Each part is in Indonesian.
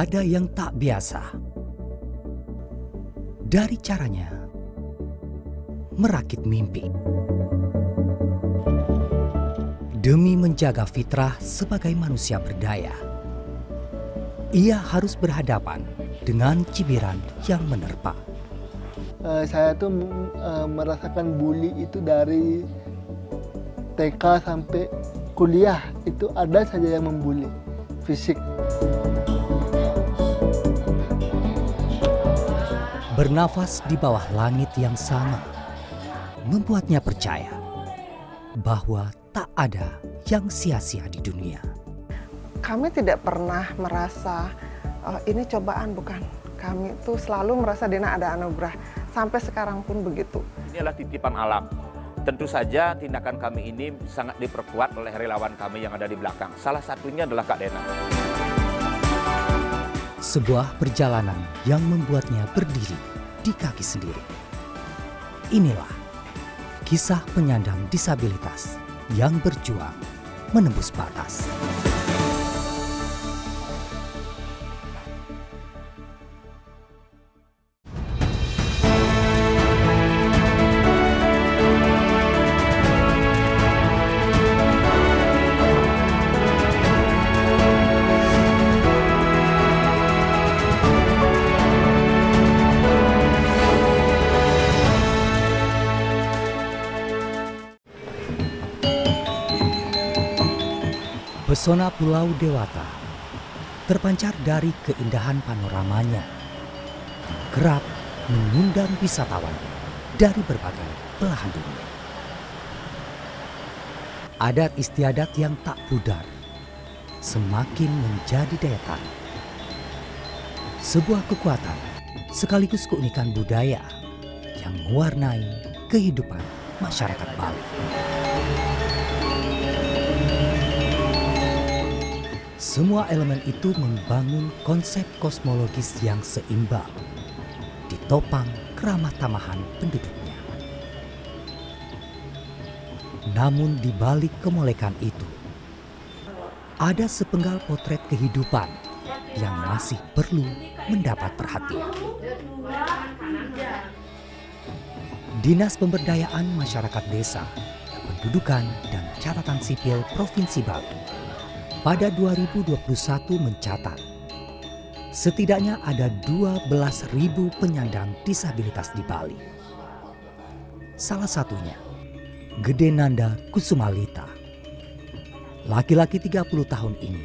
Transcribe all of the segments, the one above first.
ada yang tak biasa. Dari caranya merakit mimpi. Demi menjaga fitrah sebagai manusia berdaya, ia harus berhadapan dengan cibiran yang menerpa. Uh, saya tuh uh, merasakan bully itu dari TK sampai kuliah itu ada saja yang membuli fisik. Bernafas di bawah langit yang sama membuatnya percaya bahwa tak ada yang sia-sia di dunia. Kami tidak pernah merasa oh, ini cobaan bukan. Kami tuh selalu merasa Dina ada anugerah. Sampai sekarang pun begitu. Inilah titipan alam. Tentu saja tindakan kami ini sangat diperkuat oleh relawan kami yang ada di belakang. Salah satunya adalah Kak Dena. Sebuah perjalanan yang membuatnya berdiri di kaki sendiri. Inilah kisah penyandang disabilitas yang berjuang menembus batas. Pesona Pulau Dewata terpancar dari keindahan panoramanya. Kerap mengundang wisatawan dari berbagai belahan dunia. Adat istiadat yang tak pudar semakin menjadi daya tarik. Sebuah kekuatan sekaligus keunikan budaya yang mewarnai kehidupan masyarakat Bali. Semua elemen itu membangun konsep kosmologis yang seimbang, ditopang keramah tamahan penduduknya. Namun di balik kemolekan itu, ada sepenggal potret kehidupan yang masih perlu mendapat perhatian. Dinas Pemberdayaan Masyarakat Desa, Pendudukan dan Catatan Sipil Provinsi Bali pada 2021 mencatat setidaknya ada 12.000 penyandang disabilitas di Bali. Salah satunya Gede Nanda Kusumalita. Laki-laki 30 tahun ini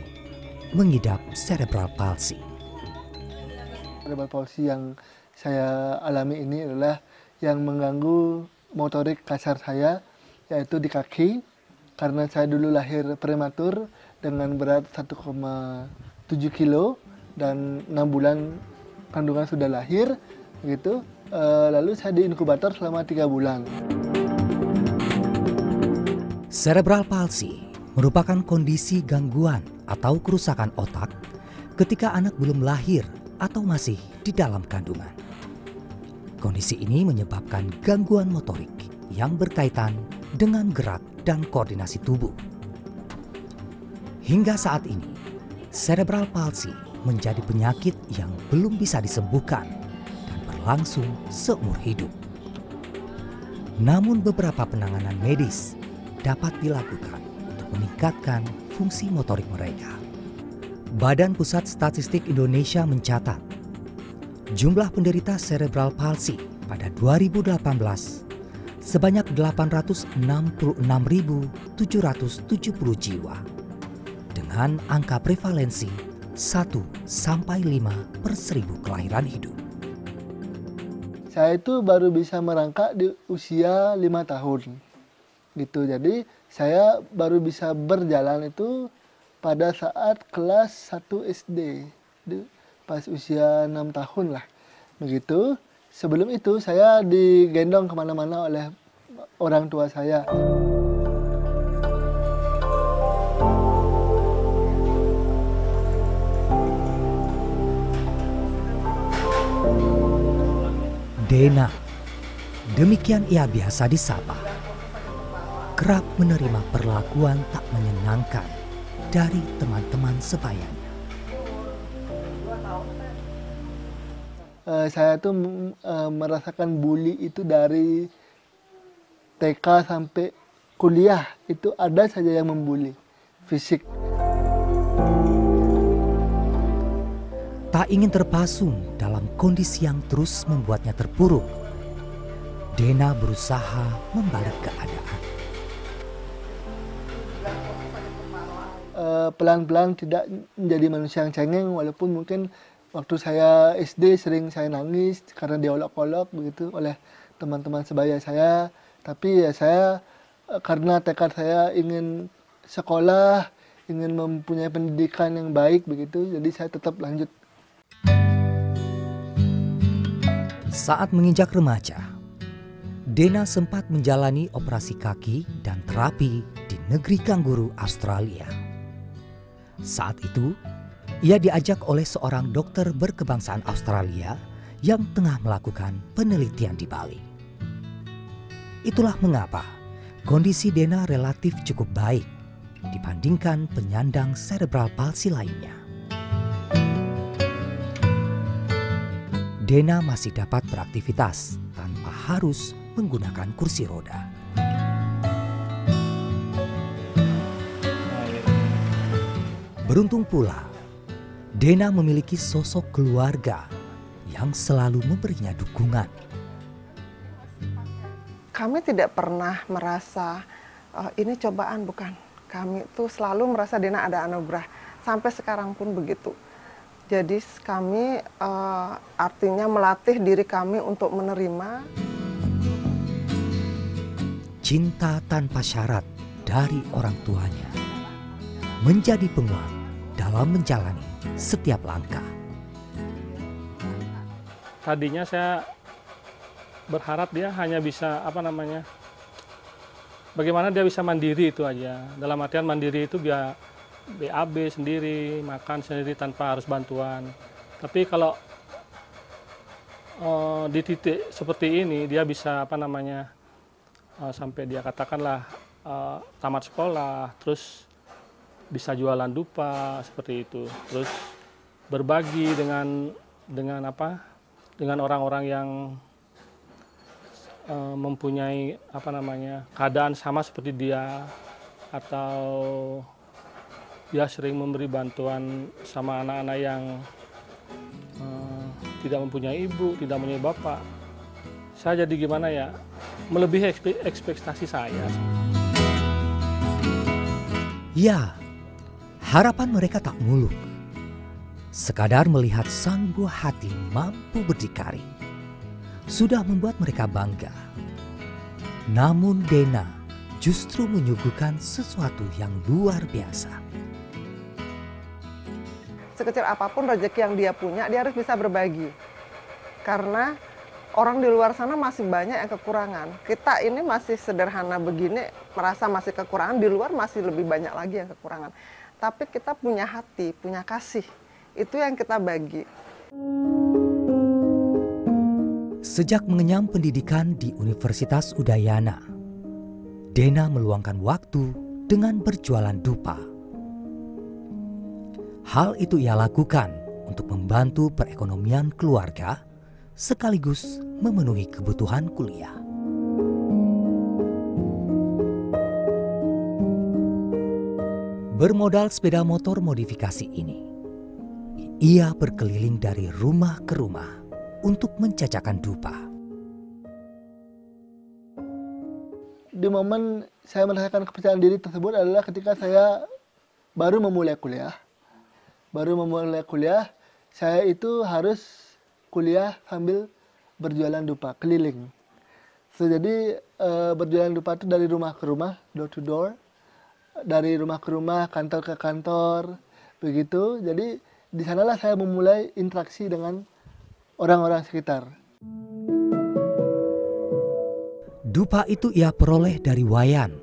mengidap cerebral palsy. Cerebral palsy yang saya alami ini adalah yang mengganggu motorik kasar saya yaitu di kaki karena saya dulu lahir prematur dengan berat 1,7 kilo dan 6 bulan kandungan sudah lahir gitu e, lalu saya di inkubator selama tiga bulan Cerebral palsy merupakan kondisi gangguan atau kerusakan otak ketika anak belum lahir atau masih di dalam kandungan. Kondisi ini menyebabkan gangguan motorik yang berkaitan dengan gerak dan koordinasi tubuh. Hingga saat ini, cerebral palsy menjadi penyakit yang belum bisa disembuhkan dan berlangsung seumur hidup. Namun beberapa penanganan medis dapat dilakukan untuk meningkatkan fungsi motorik mereka. Badan Pusat Statistik Indonesia mencatat jumlah penderita cerebral palsy pada 2018 sebanyak 866.770 jiwa dengan angka prevalensi 1 sampai 5 per seribu kelahiran hidup. Saya itu baru bisa merangkak di usia 5 tahun. Gitu. Jadi saya baru bisa berjalan itu pada saat kelas 1 SD. Pas usia 6 tahun lah. Begitu. Sebelum itu saya digendong ke mana-mana oleh orang tua saya. Dena. Demikian ia biasa disapa. Kerap menerima perlakuan tak menyenangkan dari teman-teman sebayanya. uh, saya tuh uh, merasakan bully itu dari TK sampai kuliah itu ada saja yang membuli fisik. Tak ingin terpasung dalam kondisi yang terus membuatnya terpuruk, Dena berusaha membalik keadaan. Eh, pelan-pelan tidak menjadi manusia yang cengeng walaupun mungkin waktu saya SD sering saya nangis karena diolok-olok begitu oleh teman-teman sebaya saya tapi ya saya eh, karena tekad saya ingin sekolah ingin mempunyai pendidikan yang baik begitu jadi saya tetap lanjut saat menginjak remaja Dena sempat menjalani operasi kaki dan terapi di negeri kanguru Australia. Saat itu, ia diajak oleh seorang dokter berkebangsaan Australia yang tengah melakukan penelitian di Bali. Itulah mengapa kondisi Dena relatif cukup baik dibandingkan penyandang cerebral palsy lainnya. Dena masih dapat beraktivitas tanpa harus menggunakan kursi roda. Beruntung pula, Dena memiliki sosok keluarga yang selalu memberinya dukungan. Kami tidak pernah merasa oh, ini cobaan bukan. Kami itu selalu merasa Dena ada anugerah. Sampai sekarang pun begitu. Jadi kami uh, artinya melatih diri kami untuk menerima cinta tanpa syarat dari orang tuanya menjadi penguat dalam menjalani setiap langkah. Tadinya saya berharap dia hanya bisa apa namanya bagaimana dia bisa mandiri itu aja. Dalam artian mandiri itu dia BAB sendiri, makan sendiri tanpa harus bantuan. Tapi kalau uh, di titik seperti ini dia bisa apa namanya uh, sampai dia katakanlah uh, tamat sekolah, terus bisa jualan dupa seperti itu terus berbagi dengan dengan apa dengan orang-orang yang uh, mempunyai apa namanya keadaan sama seperti dia atau dia sering memberi bantuan sama anak-anak yang uh, tidak mempunyai ibu tidak mempunyai bapak saya jadi gimana ya melebihi ekspektasi saya ya Harapan mereka tak muluk. Sekadar melihat sang buah hati mampu berdikari. Sudah membuat mereka bangga. Namun Dena justru menyuguhkan sesuatu yang luar biasa. Sekecil apa pun rezeki yang dia punya, dia harus bisa berbagi. Karena orang di luar sana masih banyak yang kekurangan. Kita ini masih sederhana begini, merasa masih kekurangan, di luar masih lebih banyak lagi yang kekurangan tapi kita punya hati, punya kasih. Itu yang kita bagi. Sejak mengenyam pendidikan di Universitas Udayana, Dena meluangkan waktu dengan berjualan dupa. Hal itu ia lakukan untuk membantu perekonomian keluarga sekaligus memenuhi kebutuhan kuliah. Bermodal sepeda motor modifikasi ini, ia berkeliling dari rumah ke rumah untuk mencacakan dupa. Di momen saya merasakan kepercayaan diri tersebut adalah ketika saya baru memulai kuliah. Baru memulai kuliah, saya itu harus kuliah sambil berjualan dupa, keliling. So, jadi e, berjualan dupa itu dari rumah ke rumah, door to door dari rumah ke rumah, kantor ke kantor, begitu. Jadi di sanalah saya memulai interaksi dengan orang-orang sekitar. Dupa itu ia peroleh dari Wayan,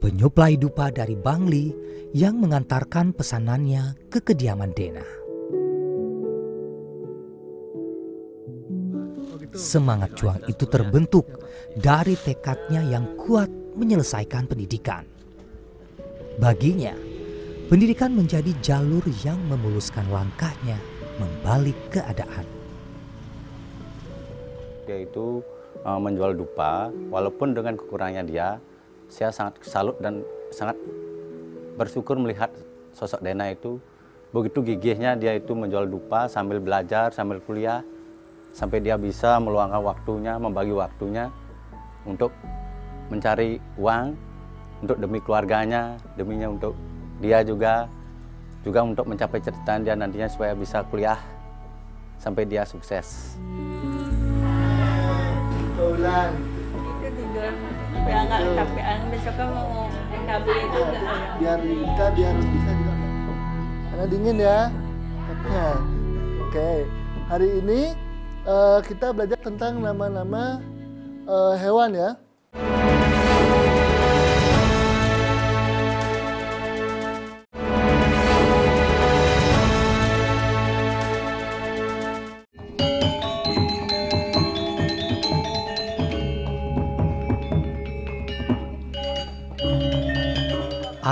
penyuplai dupa dari Bangli yang mengantarkan pesanannya ke kediaman Dena. Semangat juang itu terbentuk dari tekadnya yang kuat menyelesaikan pendidikan. Baginya, pendidikan menjadi jalur yang memuluskan langkahnya membalik keadaan. dia itu uh, menjual dupa walaupun dengan kekurangannya dia saya sangat salut dan sangat bersyukur melihat sosok Dena itu begitu gigihnya dia itu menjual dupa sambil belajar sambil kuliah sampai dia bisa meluangkan waktunya membagi waktunya untuk mencari uang untuk demi keluarganya deminya untuk dia juga juga untuk mencapai cita dia nantinya supaya bisa kuliah sampai dia sukses. Itu tidur ya nggak kecapean besok kan mau Itu nggak Biar kita biar bisa juga. Karena dingin ya. Oke. Hari ini eh, kita belajar tentang nama-nama eh, hewan ya.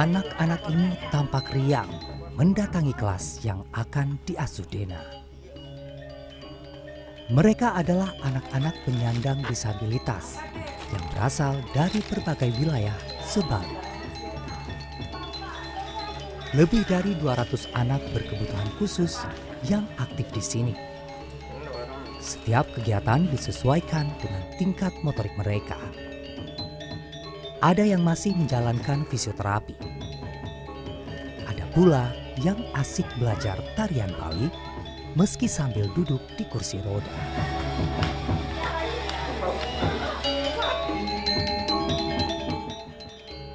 Anak-anak ini tampak riang mendatangi kelas yang akan diasuh Dena. Mereka adalah anak-anak penyandang disabilitas yang berasal dari berbagai wilayah sebalik. Lebih dari 200 anak berkebutuhan khusus yang aktif di sini. Setiap kegiatan disesuaikan dengan tingkat motorik mereka. Ada yang masih menjalankan fisioterapi. Ada pula yang asik belajar tarian Bali meski sambil duduk di kursi roda.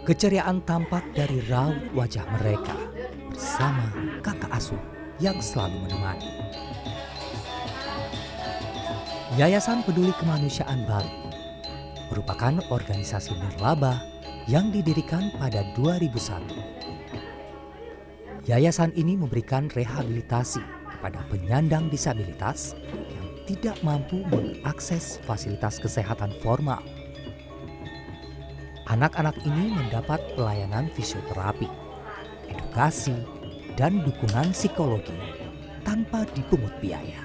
Keceriaan tampak dari raut wajah mereka bersama kakak asuh yang selalu menemani. Yayasan Peduli Kemanusiaan Bali merupakan organisasi nirlaba yang didirikan pada 2001. Yayasan ini memberikan rehabilitasi kepada penyandang disabilitas yang tidak mampu mengakses fasilitas kesehatan formal. Anak-anak ini mendapat pelayanan fisioterapi, edukasi, dan dukungan psikologi tanpa dipungut biaya.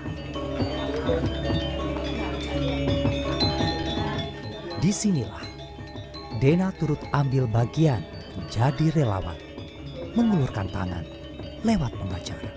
Di sinilah Dena turut ambil bagian menjadi relawan, mengulurkan tangan lewat pengacara.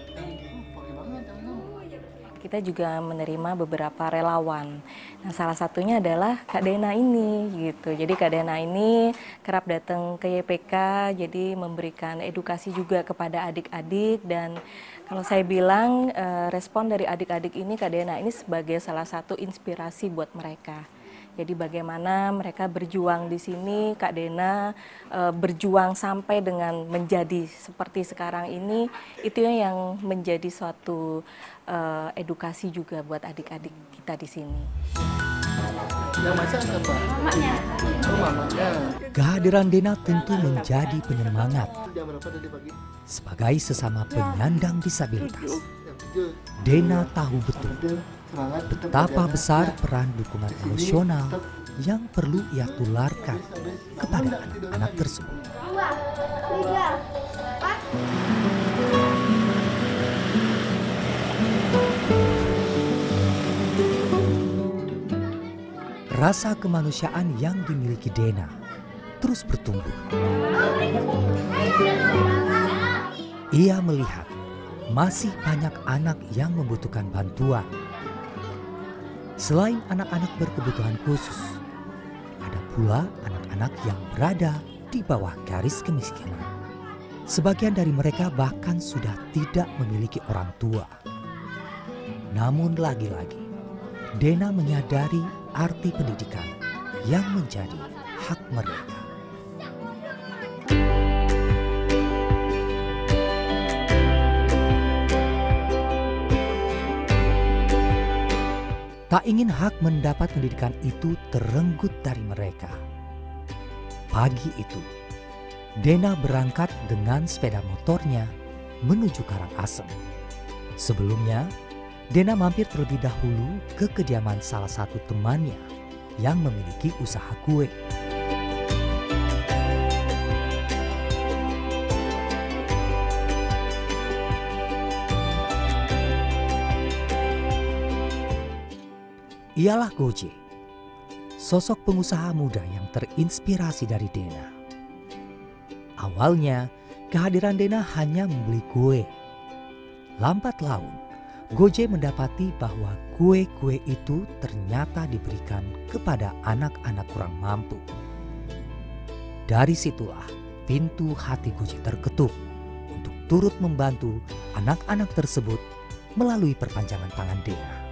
kita juga menerima beberapa relawan. Nah, salah satunya adalah Kak Dena ini gitu. Jadi Kak Dena ini kerap datang ke YPK jadi memberikan edukasi juga kepada adik-adik dan kalau saya bilang eh, respon dari adik-adik ini Kak Dena ini sebagai salah satu inspirasi buat mereka. Jadi bagaimana mereka berjuang di sini, Kak Dena e, berjuang sampai dengan menjadi seperti sekarang ini, itu yang menjadi suatu e, edukasi juga buat adik-adik kita di sini. Yang masak siapa? Mamanya. Oh, mamanya. Kehadiran Dena tentu menjadi penyemangat Jam berapa tadi pagi? sebagai sesama penyandang disabilitas. Dena tahu betul betapa besar peran dukungan emosional yang perlu ia tularkan kepada anak-anak tersebut. Rasa kemanusiaan yang dimiliki Dena terus bertumbuh. Ia melihat masih banyak anak yang membutuhkan bantuan. Selain anak-anak berkebutuhan khusus, ada pula anak-anak yang berada di bawah garis kemiskinan. Sebagian dari mereka bahkan sudah tidak memiliki orang tua. Namun lagi-lagi, Dena menyadari arti pendidikan yang menjadi hak mereka. Tak ingin hak mendapat pendidikan itu terenggut dari mereka. Pagi itu, Dena berangkat dengan sepeda motornya menuju Karangasem. Sebelumnya, Dena mampir terlebih dahulu ke kediaman salah satu temannya yang memiliki usaha kue. Ialah Goje, sosok pengusaha muda yang terinspirasi dari Dena. Awalnya, kehadiran Dena hanya membeli kue. Lambat laun, Goje mendapati bahwa kue-kue itu ternyata diberikan kepada anak-anak kurang mampu. Dari situlah pintu hati Goje terketuk untuk turut membantu anak-anak tersebut melalui perpanjangan tangan Dena.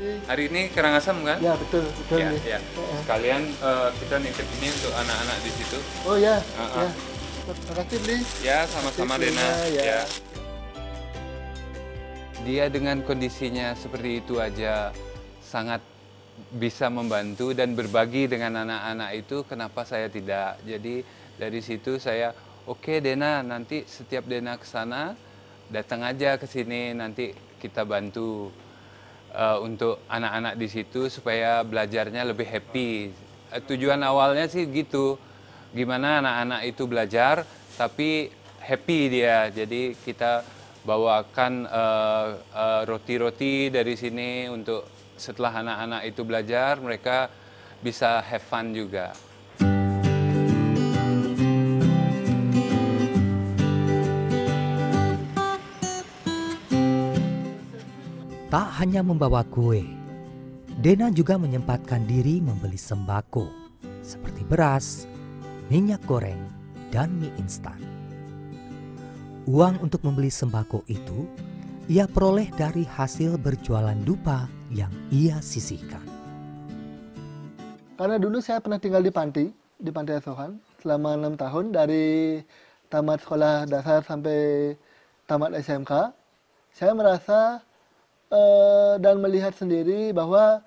Hari ini Karangasem kan? Ya betul betul. Ya, nih. ya. Heeh. Sekalian eh, kita nitip ini untuk anak-anak di situ. Oh ya, Heeh. ya. Terima kasih Bli. Ya, sama-sama kasih, ya. Ya. Dia dengan kondisinya seperti itu aja sangat bisa membantu dan berbagi dengan anak-anak itu kenapa saya tidak. Jadi dari situ saya oke Dena nanti setiap Dena ke sana datang aja ke sini nanti kita bantu eh, untuk anak-anak di situ supaya belajarnya lebih happy. Eh, tujuan awalnya sih gitu. Gimana anak-anak itu belajar tapi happy dia. Jadi kita bawakan eh, roti-roti dari sini untuk setelah anak-anak itu belajar mereka bisa have fun juga. Hanya membawa kue, Dena juga menyempatkan diri membeli sembako seperti beras, minyak goreng, dan mie instan. Uang untuk membeli sembako itu ia peroleh dari hasil berjualan dupa yang ia sisihkan. Karena dulu saya pernah tinggal di panti, di panti asuhan selama enam tahun dari tamat sekolah dasar sampai tamat SMK. Saya merasa eh, dan melihat sendiri bahwa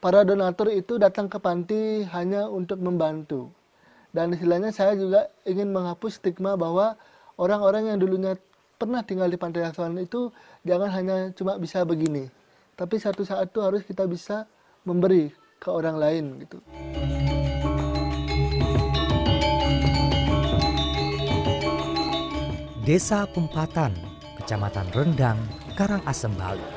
para donatur itu datang ke panti hanya untuk membantu. Dan istilahnya saya juga ingin menghapus stigma bahwa orang-orang yang dulunya pernah tinggal di pantai asuhan itu jangan hanya cuma bisa begini. Tapi satu saat itu harus kita bisa memberi ke orang lain gitu. Desa Pempatan, Kecamatan Rendang, Karangasem, Bali.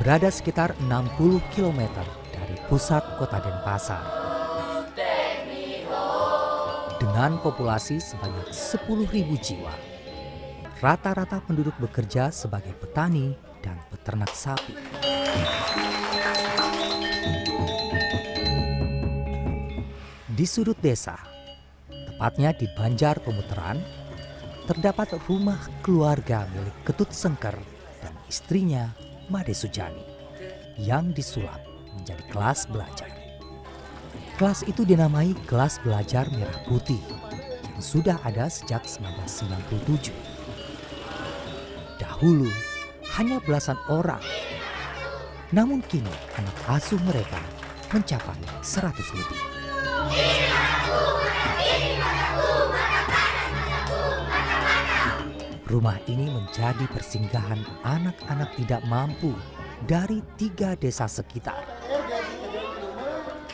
Berada sekitar 60 km dari pusat kota Denpasar. Dengan populasi sebanyak 10.000 jiwa. Rata-rata penduduk bekerja sebagai petani dan peternak sapi. Di sudut desa, tepatnya di Banjar Pemuteran, terdapat rumah keluarga milik Ketut Sengker dan istrinya Made Sujani yang disulap menjadi kelas belajar. Kelas itu dinamai kelas belajar merah putih yang sudah ada sejak 1997. Dahulu hanya belasan orang, namun kini anak asuh mereka mencapai 100 lebih. Rumah ini menjadi persinggahan anak-anak tidak mampu dari tiga desa sekitar.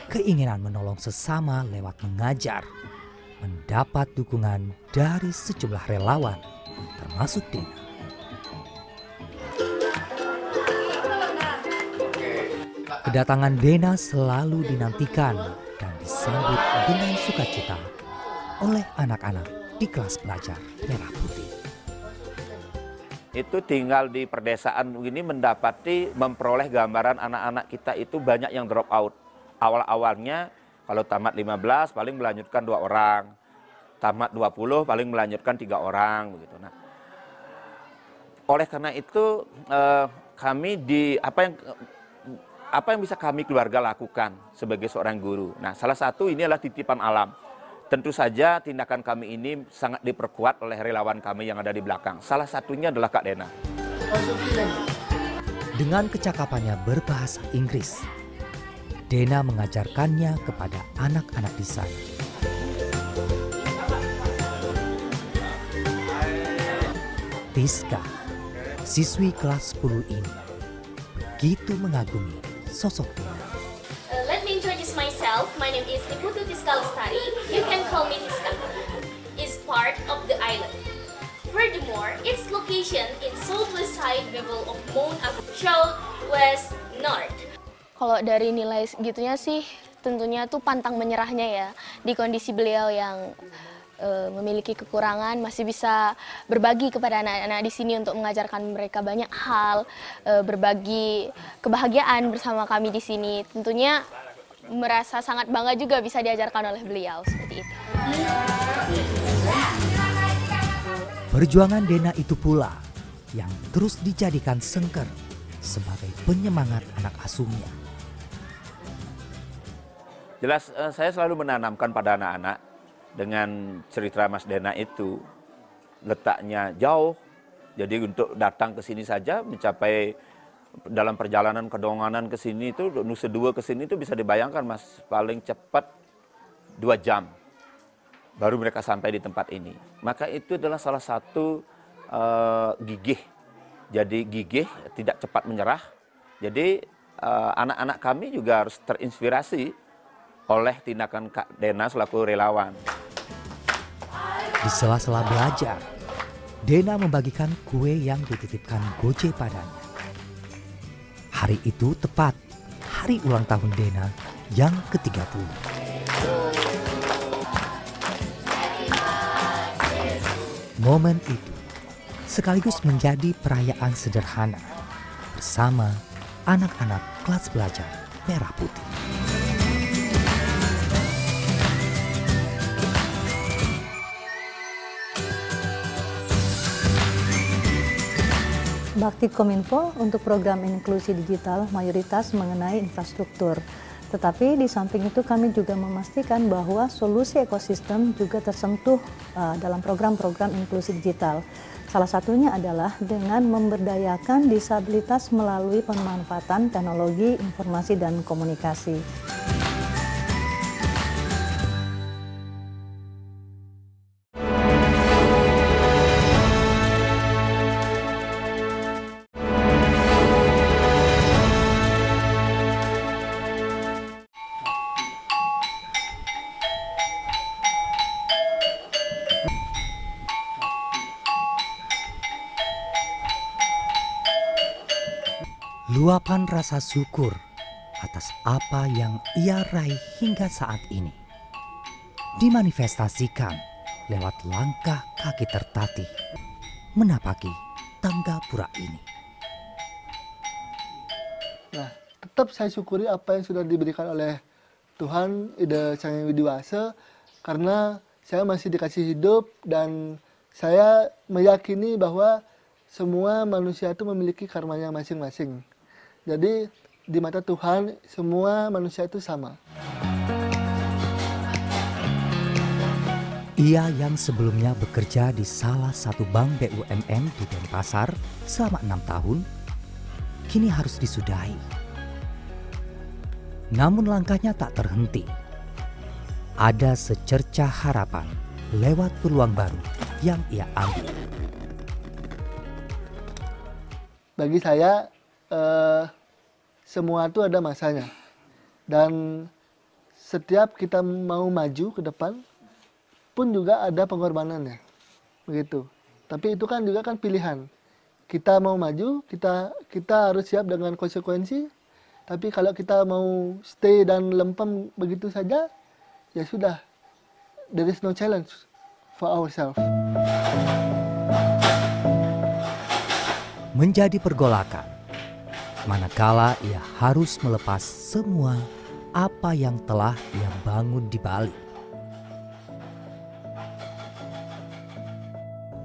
Keinginan menolong sesama lewat mengajar mendapat dukungan dari sejumlah relawan, termasuk Dena. Kedatangan Dena selalu dinantikan dan disambut dengan sukacita oleh anak-anak di kelas belajar merah putih. Itu tinggal di perdesaan ini mendapati memperoleh gambaran anak-anak kita itu banyak yang drop out. Awal-awalnya kalau tamat 15 paling melanjutkan dua orang, tamat 20 paling melanjutkan tiga orang begitu. Nah, oleh karena itu eh, kami di apa yang apa yang bisa kami keluarga lakukan sebagai seorang guru. Nah, salah satu ini adalah titipan alam. Tentu saja tindakan kami ini sangat diperkuat oleh relawan kami yang ada di belakang. Salah satunya adalah Kak Dena. Dengan kecakapannya berbahasa Inggris, Dena mengajarkannya kepada anak-anak di sana. Tiska, siswi kelas 10 ini, begitu mengagumi sosok Dena. Uh, let me introduce myself. My name is Niputu Tiska Lestari. Tiska. Is part of the island. Furthermore, its location in southwest side bevel of Mount Abu, southwest north. Kalau dari nilai gitunya sih tentunya tuh pantang menyerahnya ya di kondisi beliau yang e, memiliki kekurangan masih bisa berbagi kepada anak-anak di sini untuk mengajarkan mereka banyak hal, e, berbagi kebahagiaan bersama kami di sini. Tentunya merasa sangat bangga juga bisa diajarkan oleh beliau seperti itu. Perjuangan Dena itu pula yang terus dijadikan sengker sebagai penyemangat anak asuhnya. Jelas uh, saya selalu menanamkan pada anak-anak dengan cerita Mas Dena itu letaknya jauh. Jadi untuk datang ke sini saja mencapai dalam perjalanan kedonganan ke sini itu Nusa Dua ke sini itu bisa dibayangkan Mas paling cepat dua jam baru mereka sampai di tempat ini. Maka itu adalah salah satu uh, gigih. Jadi gigih tidak cepat menyerah. Jadi eh, anak-anak uh, kami juga harus terinspirasi oleh tindakan Kak Dena selaku relawan. Di sela-sela belajar, Dena membagikan kue yang dititipkan Goce padanya. Hari itu tepat hari ulang tahun Dena yang ke-30. Momen itu sekaligus menjadi perayaan sederhana bersama anak-anak kelas belajar merah putih. Bakti Kominfo untuk program inklusi digital mayoritas mengenai infrastruktur. Tetapi di samping itu kami juga memastikan bahwa solusi ekosistem juga tersentuh uh, dalam program-program inklusi digital. Salah satunya adalah dengan memberdayakan disabilitas melalui pemanfaatan teknologi informasi dan komunikasi. Luapan rasa syukur atas apa yang ia raih hingga saat ini dimanifestasikan lewat langkah kaki tertatih menapaki tangga pura ini. Nah, tetap saya syukuri apa yang sudah diberikan oleh Tuhan Ida Sang Widiwasa karena saya masih dikasih hidup dan saya meyakini bahwa semua manusia itu memiliki karmanya masing-masing. Jadi di mata Tuhan semua manusia itu sama. Ia yang sebelumnya bekerja di salah satu bank BUMN di Denpasar selama enam tahun, kini harus disudahi. Namun langkahnya tak terhenti. Ada secerca harapan lewat peluang baru yang ia ambil. Bagi saya, eh, semua itu ada masanya. Dan setiap kita mau maju ke depan pun juga ada pengorbanannya. Begitu. Tapi itu kan juga kan pilihan. Kita mau maju, kita kita harus siap dengan konsekuensi. Tapi kalau kita mau stay dan lempem begitu saja, ya sudah. There is no challenge for ourselves. Menjadi pergolakan manakala ia harus melepas semua apa yang telah ia bangun di Bali.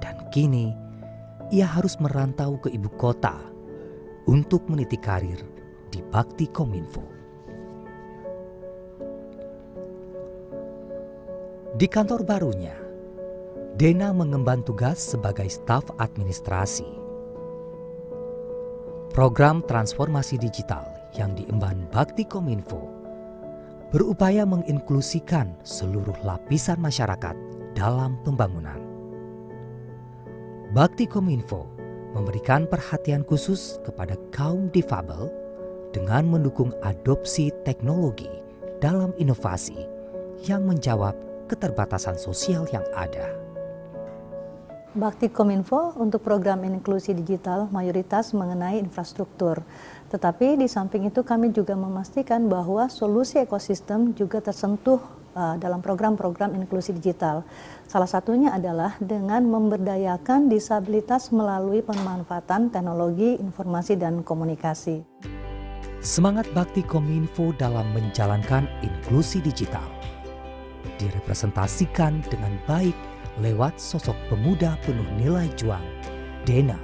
Dan kini ia harus merantau ke ibu kota untuk meniti karir di Bakti Kominfo. Di kantor barunya, Dena mengemban tugas sebagai staf administrasi Program transformasi digital yang diemban Bakti Kominfo berupaya menginklusikan seluruh lapisan masyarakat dalam pembangunan. Bakti Kominfo memberikan perhatian khusus kepada kaum difabel dengan mendukung adopsi teknologi dalam inovasi yang menjawab keterbatasan sosial yang ada. Bakti Kominfo untuk program inklusi digital mayoritas mengenai infrastruktur. Tetapi di samping itu kami juga memastikan bahwa solusi ekosistem juga tersentuh uh, dalam program-program inklusi digital. Salah satunya adalah dengan memberdayakan disabilitas melalui pemanfaatan teknologi informasi dan komunikasi. Semangat bakti Kominfo dalam menjalankan inklusi digital direpresentasikan dengan baik lewat sosok pemuda penuh nilai juang, Dena.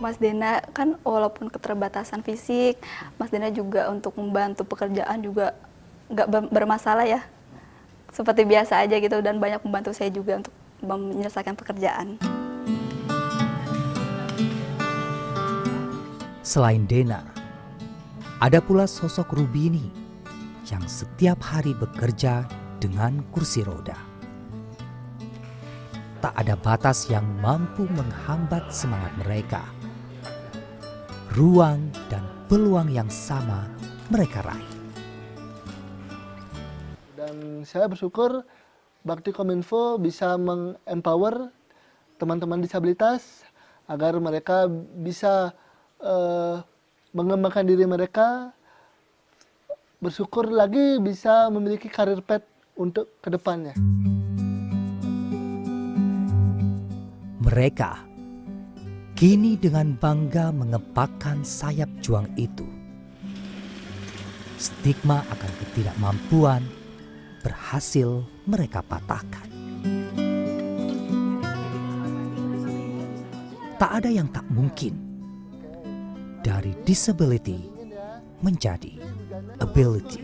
Mas Dena kan walaupun keterbatasan fisik, Mas Dena juga untuk membantu pekerjaan juga nggak bermasalah ya. Seperti biasa aja gitu dan banyak membantu saya juga untuk menyelesaikan pekerjaan. Selain Dena, ada pula sosok Rubini yang setiap hari bekerja dengan kursi roda tak ada batas yang mampu menghambat semangat mereka. Ruang dan peluang yang sama mereka raih. Dan saya bersyukur Bakti Kominfo bisa mengempower teman-teman disabilitas agar mereka bisa uh, mengembangkan diri mereka. Bersyukur lagi bisa memiliki karir pet untuk ke depannya. Mereka kini dengan bangga mengepakkan sayap juang itu. Stigma akan ketidakmampuan berhasil mereka patahkan. Tak ada yang tak mungkin dari disability menjadi ability.